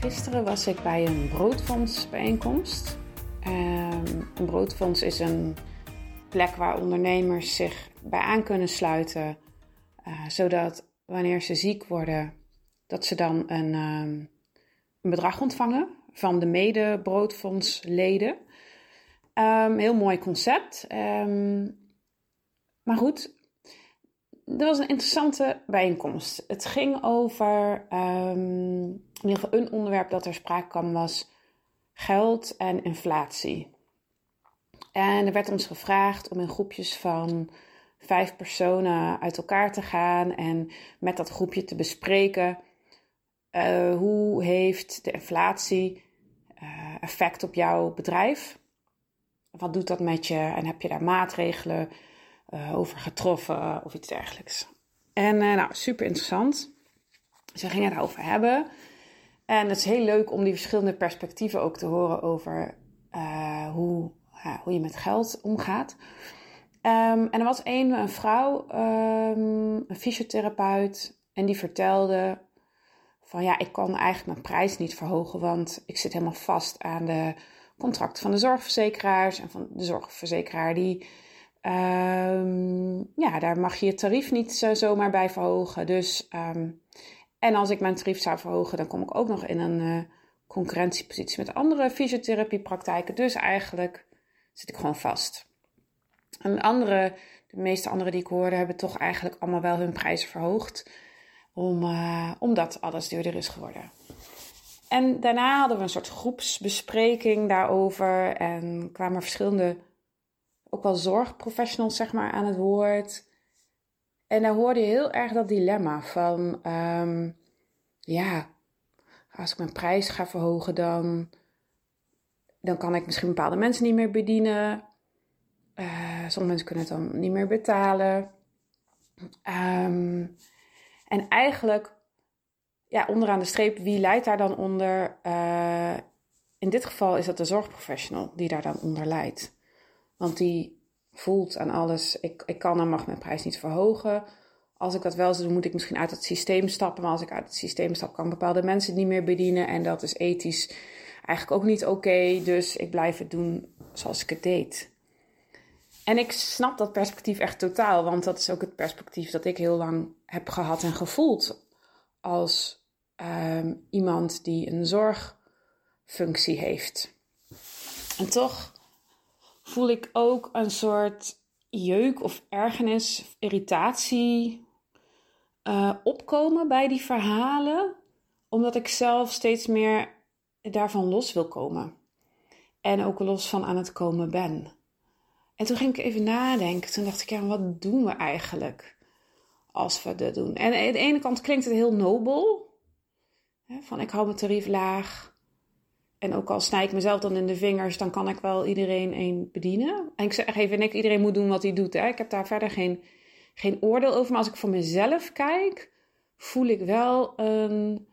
Gisteren was ik bij een broodfondsbijeenkomst. Um, een broodfonds is een plek waar ondernemers zich bij aan kunnen sluiten, uh, zodat wanneer ze ziek worden, dat ze dan een, um, een bedrag ontvangen van de mede-broodfondsleden. Um, heel mooi concept. maar goed, dat was een interessante bijeenkomst. Het ging over, um, in ieder geval een onderwerp dat er sprake kwam was geld en inflatie. En er werd ons gevraagd om in groepjes van vijf personen uit elkaar te gaan en met dat groepje te bespreken uh, hoe heeft de inflatie uh, effect op jouw bedrijf? Wat doet dat met je en heb je daar maatregelen uh, over getroffen of iets dergelijks. En uh, nou, super interessant. Ze gingen het daarover hebben. En het is heel leuk om die verschillende perspectieven ook te horen over uh, hoe, hoe je met geld omgaat. Um, en er was een, een vrouw, um, een fysiotherapeut, en die vertelde van ja, ik kan eigenlijk mijn prijs niet verhogen, want ik zit helemaal vast aan de contracten van de zorgverzekeraars en van de zorgverzekeraar die Um, ja, daar mag je je tarief niet zo, zomaar bij verhogen. Dus, um, en als ik mijn tarief zou verhogen, dan kom ik ook nog in een uh, concurrentiepositie met andere fysiotherapiepraktijken. Dus eigenlijk zit ik gewoon vast. En andere, de meeste anderen die ik hoorde, hebben toch eigenlijk allemaal wel hun prijzen verhoogd. Om, uh, omdat alles duurder is geworden. En daarna hadden we een soort groepsbespreking daarover. En kwamen verschillende ook wel zorgprofessionals zeg maar aan het woord. En daar hoorde je heel erg dat dilemma van, um, ja, als ik mijn prijs ga verhogen, dan, dan kan ik misschien bepaalde mensen niet meer bedienen. Uh, sommige mensen kunnen het dan niet meer betalen. Um, en eigenlijk, ja, onderaan de streep, wie leidt daar dan onder? Uh, in dit geval is dat de zorgprofessional die daar dan onder leidt. Want die voelt aan alles, ik, ik kan en mag mijn prijs niet verhogen. Als ik dat wel zou doen, moet ik misschien uit het systeem stappen. Maar als ik uit het systeem stap, kan bepaalde mensen niet meer bedienen. En dat is ethisch eigenlijk ook niet oké. dus ik blijf het doen zoals ik het deed. En ik snap dat perspectief echt totaal. Want dat is ook het perspectief dat ik heel lang heb gehad en gevoeld. Als um, iemand die een zorgfunctie heeft. En toch voel ik ook een soort jeuk of ergernis, irritatie uh, opkomen bij die verhalen, omdat ik zelf steeds meer daarvan los wil komen. En ook los van aan het komen ben. En toen ging ik even nadenken. Toen dacht ik, ja, wat doen we eigenlijk als we dat doen? En aan de ene kant klinkt het heel nobel. Van ik hou mijn tarief laag. En ook al snij ik mezelf dan in de vingers, dan kan ik wel iedereen een bedienen. En ik zeg even, ik, iedereen moet doen wat hij doet. Hè. Ik heb daar verder geen, geen oordeel over. Maar als ik voor mezelf kijk, voel ik wel een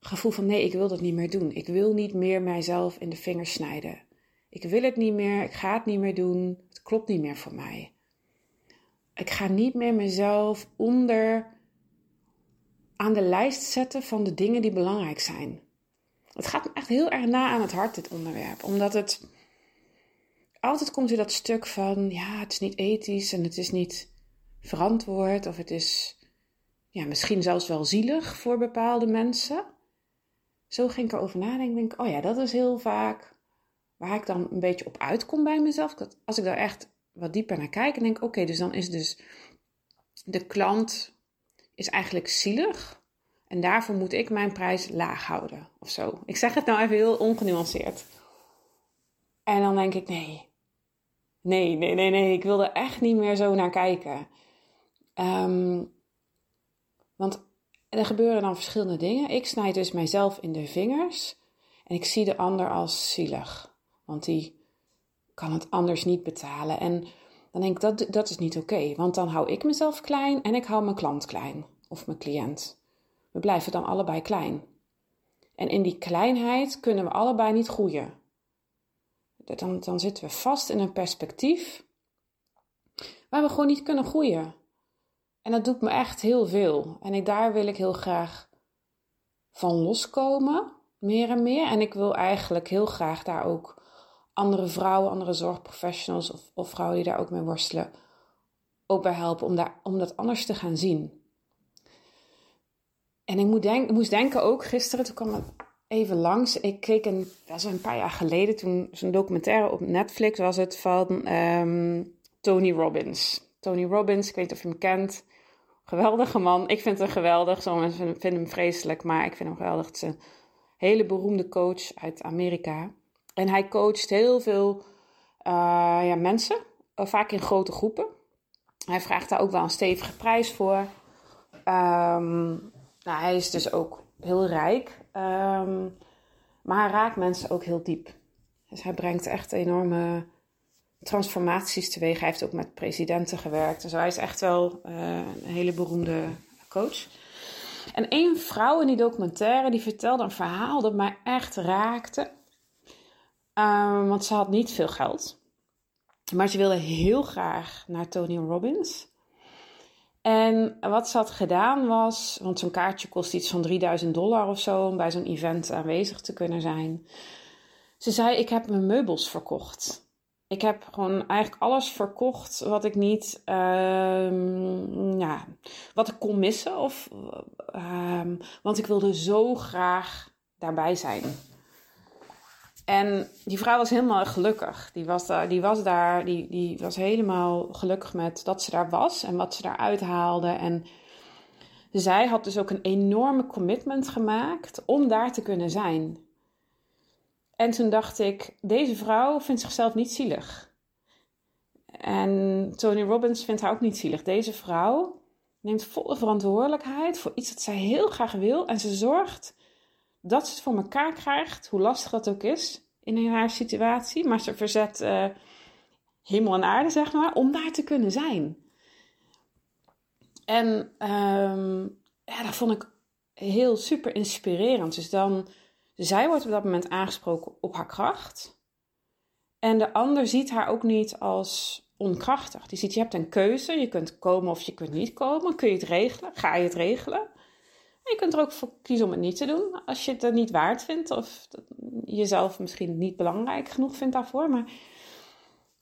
gevoel van nee, ik wil dat niet meer doen. Ik wil niet meer mijzelf in de vingers snijden. Ik wil het niet meer, ik ga het niet meer doen. Het klopt niet meer voor mij. Ik ga niet meer mezelf onder aan de lijst zetten van de dingen die belangrijk zijn. Het gaat me echt heel erg na aan het hart, dit onderwerp. Omdat het altijd komt weer dat stuk van, ja, het is niet ethisch en het is niet verantwoord. Of het is ja, misschien zelfs wel zielig voor bepaalde mensen. Zo ging ik erover nadenken. Denk, oh ja, dat is heel vaak waar ik dan een beetje op uitkom bij mezelf. Dat als ik daar echt wat dieper naar kijk en denk, oké, dus dan is dus de klant is eigenlijk zielig. En daarvoor moet ik mijn prijs laag houden of zo. Ik zeg het nou even heel ongenuanceerd. En dan denk ik, nee. Nee, nee, nee, nee. Ik wil er echt niet meer zo naar kijken. Um, want er gebeuren dan verschillende dingen. Ik snijd dus mijzelf in de vingers. En ik zie de ander als zielig. want die kan het anders niet betalen. En dan denk ik, dat, dat is niet oké, want dan hou ik mezelf klein en ik hou mijn klant klein of mijn cliënt. We blijven dan allebei klein. En in die kleinheid kunnen we allebei niet groeien. Dan, dan zitten we vast in een perspectief waar we gewoon niet kunnen groeien. En dat doet me echt heel veel. En ik, daar wil ik heel graag van loskomen, meer en meer. En ik wil eigenlijk heel graag daar ook andere vrouwen, andere zorgprofessionals of, of vrouwen die daar ook mee worstelen, ook bij helpen om, daar, om dat anders te gaan zien. En ik, denk, moest denken ook gisteren, toen kwam het even langs. Ik keek een, was een paar jaar geleden, toen zo'n documentaire op Netflix was het van um, Tony Robbins. Tony Robbins, ik weet niet of je hem kent. Geweldige man. Ik vind hem geweldig. Sommige mensen vinden hem vreselijk, maar ik vind hem geweldig. Het is een hele beroemde coach uit Amerika. En hij coacht heel veel uh, ja, mensen, uh, vaak in grote groepen. Hij vraagt daar ook wel een stevige prijs voor. Um, nou, hij is dus ook heel rijk, um, maar hij raakt mensen ook heel diep. Dus hij brengt echt enorme transformaties teweeg. Hij heeft ook met presidenten gewerkt. Dus hij is echt wel uh, een hele beroemde coach. En één vrouw in die documentaire die vertelde een verhaal dat mij echt raakte. Um, want ze had niet veel geld. Maar ze wilde heel graag naar Tony Robbins. En wat ze had gedaan was, want zo'n kaartje kost iets van 3000 dollar of zo om bij zo'n event aanwezig te kunnen zijn. Ze zei: Ik heb mijn meubels verkocht. Ik heb gewoon eigenlijk alles verkocht wat ik niet, um, ja, wat ik kon missen. Of, um, want ik wilde zo graag daarbij zijn. En die vrouw was helemaal gelukkig. Die was daar, die was, daar die, die was helemaal gelukkig met dat ze daar was en wat ze daar uithaalde. En zij had dus ook een enorme commitment gemaakt om daar te kunnen zijn. En toen dacht ik, deze vrouw vindt zichzelf niet zielig. En Tony Robbins vindt haar ook niet zielig. Deze vrouw neemt volle verantwoordelijkheid voor iets dat zij heel graag wil. En ze zorgt dat ze het voor elkaar krijgt, hoe lastig dat ook is in haar situatie. Maar ze verzet uh, hemel en aarde, zeg maar, om daar te kunnen zijn. En um, ja, dat vond ik heel super inspirerend. Dus dan, zij wordt op dat moment aangesproken op haar kracht. En de ander ziet haar ook niet als onkrachtig. Die ziet, je hebt een keuze. Je kunt komen of je kunt niet komen. Kun je het regelen? Ga je het regelen? Je kunt er ook voor kiezen om het niet te doen. Als je het er niet waard vindt of jezelf misschien niet belangrijk genoeg vindt daarvoor. Maar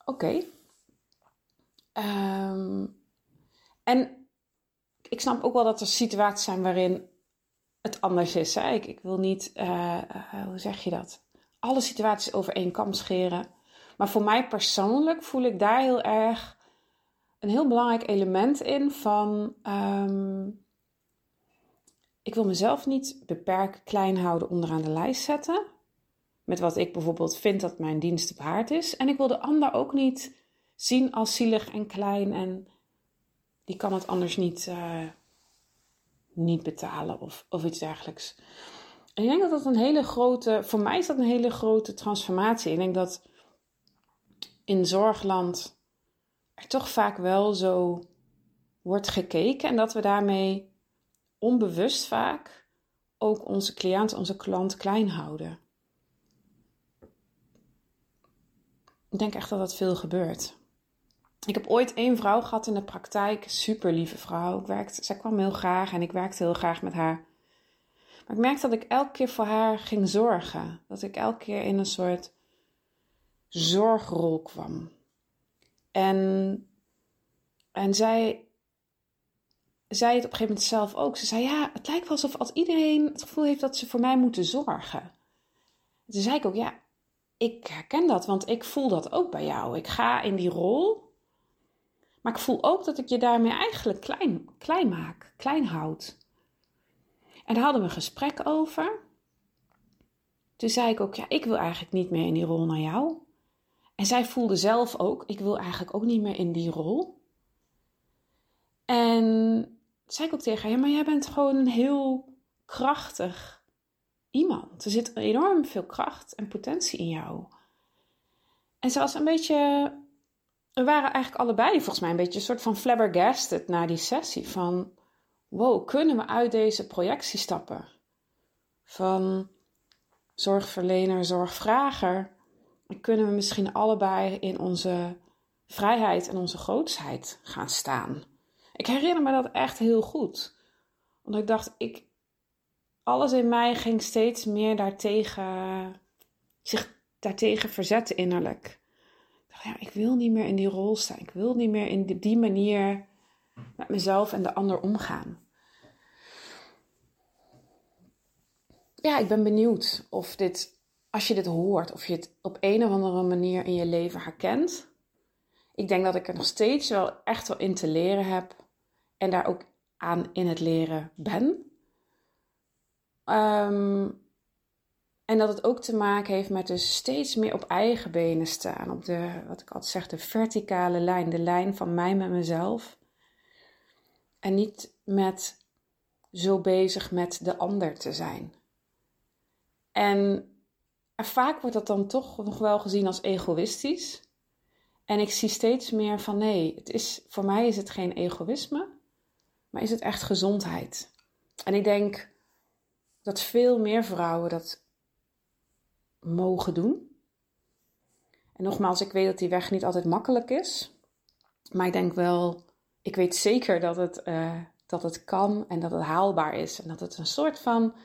oké. Um, en ik snap ook wel dat er situaties zijn waarin het anders is. Hè? Ik, ik wil niet, uh, uh, hoe zeg je dat? Alle situaties over één kam scheren. Maar voor mij persoonlijk voel ik daar heel erg een heel belangrijk element in van. Um, ik wil mezelf niet beperken, klein houden, onderaan de lijst zetten. Met wat ik bijvoorbeeld vind dat mijn dienst waard is. En ik wil de ander ook niet zien als zielig en klein en die kan het anders niet, uh, niet betalen of, of iets dergelijks. En ik denk dat dat een hele grote, voor mij is dat een hele grote transformatie. Ik denk dat in zorgland er toch vaak wel zo wordt gekeken en dat we daarmee onbewust vaak ook onze cliënt, onze klant klein houden. Ik denk echt dat dat veel gebeurt. Ik heb ooit één vrouw gehad in de praktijk, super lieve vrouw. Ik werkte, zij kwam heel graag en ik werkte heel graag met haar. Maar ik merkte dat ik elke keer voor haar ging zorgen. Dat ik elke keer in een soort zorgrol kwam. En, en zij zei het op een gegeven moment zelf ook. Ze zei, ja, het lijkt wel alsof als iedereen het gevoel heeft dat ze voor mij moeten zorgen. toen zei ik ook, ja, ik herken dat, want ik voel dat ook bij jou. Ik ga in die rol, maar ik voel ook dat ik je daarmee eigenlijk klein, klein maak, klein houd. En daar hadden we een gesprek over. Toen zei ik ook, ja, ik wil eigenlijk niet meer in die rol naar jou. En zij voelde zelf ook, ik wil eigenlijk ook niet meer in die rol. En zei ik ook tegen haar, ja, maar jij bent gewoon een heel krachtig iemand. Er zit enorm veel kracht en potentie in jou. En ze was een beetje. We waren eigenlijk allebei volgens mij een beetje een soort van flabbergasted na die sessie. Van wow, kunnen we uit deze projectie stappen? Van zorgverlener, zorgvrager. En kunnen we misschien allebei in onze vrijheid en onze grootsheid gaan staan? Ik herinner me dat echt heel goed. Want ik dacht, ik, alles in mij ging steeds meer daartegen, zich daartegen verzetten innerlijk. Ik dacht, ja, ik wil niet meer in die rol staan. Ik wil niet meer in die, die manier met mezelf en de ander omgaan. Ja, ik ben benieuwd of dit, als je dit hoort, of je het op een of andere manier in je leven herkent. Ik denk dat ik er nog steeds wel echt wel in te leren heb en daar ook aan in het leren ben. Ehm, en dat het ook te maken heeft met dus steeds meer op eigen benen staan. Op de, wat ik altijd zeg, de verticale lijn. De lijn van mij met mezelf. En niet met zo bezig met de ander te zijn. En vaak wordt dat dan toch nog wel gezien als egoïstisch. En ik zie steeds meer van nee, het is, voor mij is het geen egoïsme, maar is het echt gezondheid. En ik denk dat veel meer vrouwen dat mogen doen. En nogmaals, ik weet dat die weg niet altijd makkelijk is. Maar ik denk wel, ik weet zeker dat het, uh, dat het kan en dat het haalbaar is. En dat het een soort van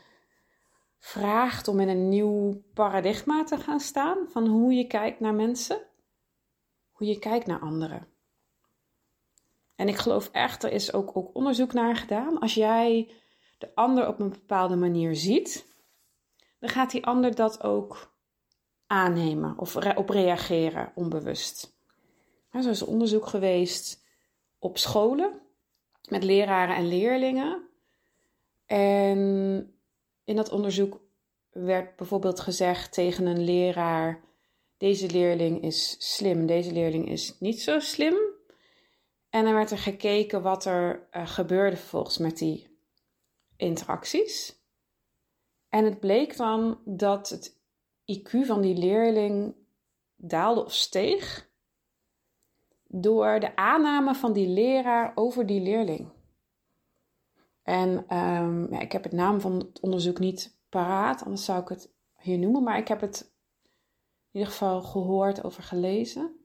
vraagt om in een nieuw paradigma te gaan staan van hoe je kijkt naar mensen, hoe je kijkt naar anderen. En ik geloof echt, er is ook, ook onderzoek naar gedaan. Als jij de ander op een bepaalde manier ziet, dan gaat die ander dat ook aannemen of op reageren onbewust. Er is onderzoek geweest op scholen met leraren en leerlingen. En in dat onderzoek werd bijvoorbeeld gezegd tegen een leraar: deze leerling is slim, deze leerling is niet zo slim. En dan werd er gekeken wat er uh, gebeurde volgens met die interacties. En het bleek dan dat het IQ van die leerling daalde of steeg door de aanname van die leraar over die leerling. En um, ja, ik heb het naam van het onderzoek niet paraat, anders zou ik het hier noemen, maar ik heb het in ieder geval gehoord over gelezen.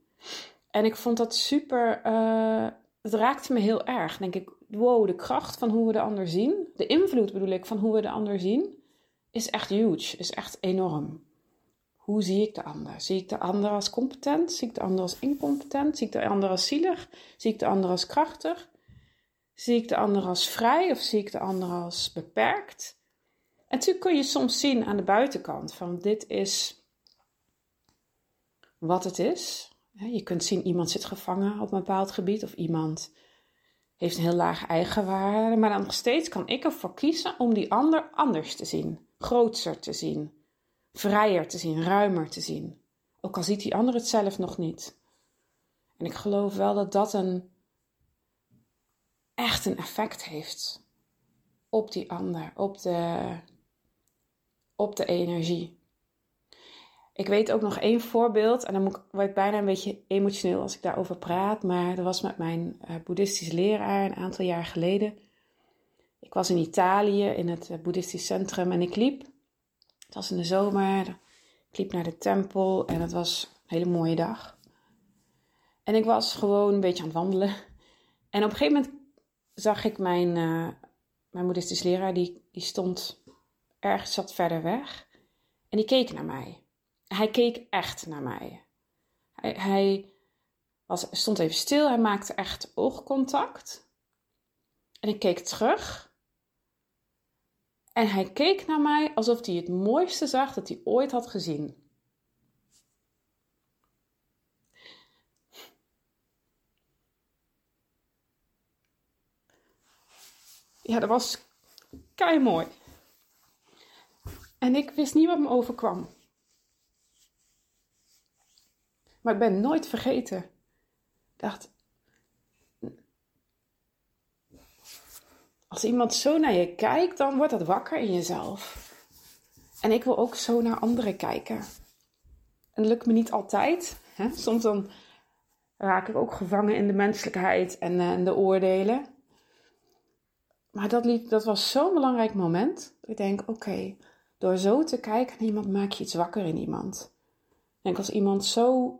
En ik vond dat super, uh, het raakte me heel erg. denk ik, wow, de kracht van hoe we de ander zien, de invloed bedoel ik van hoe we de ander zien, is echt huge, is echt enorm. Hoe zie ik de ander? Zie ik de ander als competent? Zie ik de ander als incompetent? Zie ik de ander als zielig? Zie ik de ander als krachtig? Zie ik de ander als vrij of zie ik de ander als beperkt? En natuurlijk kun je soms zien aan de buitenkant van dit is wat het is. Je kunt zien iemand zit gevangen op een bepaald gebied of iemand heeft een heel laag eigenwaarde. Maar dan nog steeds kan ik ervoor kiezen om die ander anders te zien, groter te zien, vrijer te zien, ruimer te zien. Ook al ziet die ander het zelf nog niet. En ik geloof wel dat dat een echt een effect heeft op die ander, op de, op de energie. Ik weet ook nog één voorbeeld, en dan word ik bijna een beetje emotioneel als ik daarover praat, maar dat was met mijn uh, boeddhistisch leraar een aantal jaar geleden. Ik was in Italië in het uh, boeddhistisch centrum en ik liep. Het was in de zomer. Ik liep naar de tempel en het was een hele mooie dag. En ik was gewoon een beetje aan het wandelen. En op een gegeven moment zag ik mijn, uh, mijn boeddhistisch leraar, die, die stond ergens zat verder weg. En die keek naar mij. Hij keek echt naar mij. Hij, hij was, stond even stil, hij maakte echt oogcontact. En ik keek terug. En hij keek naar mij alsof hij het mooiste zag dat hij ooit had gezien. Ja, dat was kei mooi. En ik wist niet wat me overkwam. Maar ik ben nooit vergeten. Ik dacht, als iemand zo naar je kijkt, dan wordt dat wakker in jezelf. En ik wil ook zo naar anderen kijken. En dat lukt me niet altijd. Hè? Soms dan raak ik ook gevangen in de menselijkheid en, uh, de oordelen. Maar dat, liep, dat was zo'n belangrijk moment. Ik denk, oké, door zo te kijken naar iemand maak je iets wakker in iemand. Ik denk, als iemand zo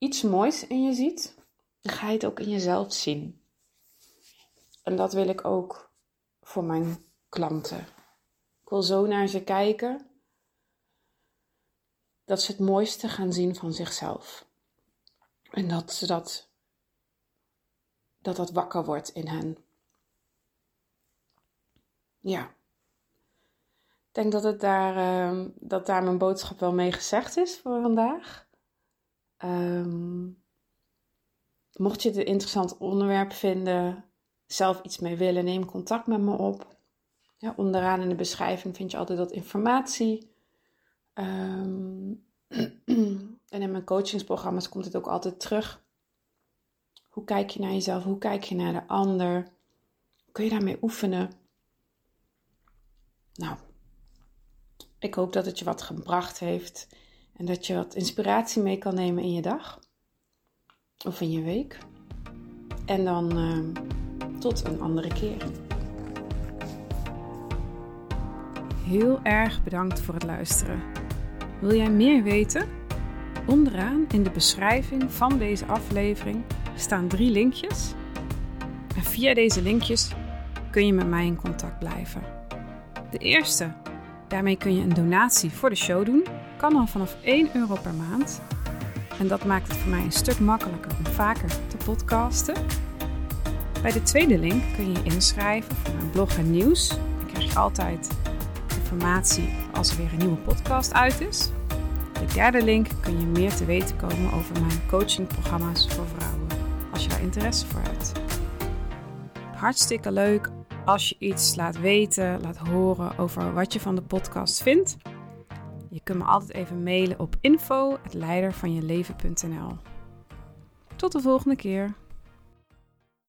iets moois in je ziet, dan ga je het ook in jezelf zien. En dat wil ik ook voor mijn klanten. Ik wil zo naar ze kijken dat ze het mooiste gaan zien van zichzelf. En dat ze dat, dat dat wakker wordt in hen. Ja. Ik denk dat, het daar, uh, dat daar mijn boodschap wel mee gezegd is voor vandaag. Um, mocht je het een interessant onderwerp vinden, zelf iets mee willen, neem contact met me op. Ja, onderaan in de beschrijving vind je altijd wat informatie. Um, en in mijn coachingsprogramma's komt het ook altijd terug. Hoe kijk je naar jezelf? Hoe kijk je naar de ander? Kun je daarmee oefenen? Nou, ik hoop dat het je wat gebracht heeft en dat je wat inspiratie mee kan nemen in je dag of in je week. En dan uh, tot een andere keer. Heel erg bedankt voor het luisteren. Wil jij meer weten? Onderaan in de beschrijving van deze aflevering staan drie linkjes. En via deze linkjes kun je met mij in contact blijven. De eerste, daarmee kun je een donatie voor de show doen. Kan al vanaf 1 euro per maand. En dat maakt het voor mij een stuk makkelijker om vaker te podcasten. Bij de tweede link kun je je inschrijven voor mijn blog en nieuws. Dan krijg je altijd informatie als er weer een nieuwe podcast uit is. De derde link kun je meer te weten komen over mijn coachingprogramma's voor vrouwen, als je daar interesse voor hebt. Hartstikke leuk als je iets laat weten, laat horen over wat je van de podcast vindt. Je kunt me altijd even mailen op info.leidervanjeleven.nl. Tot de volgende keer.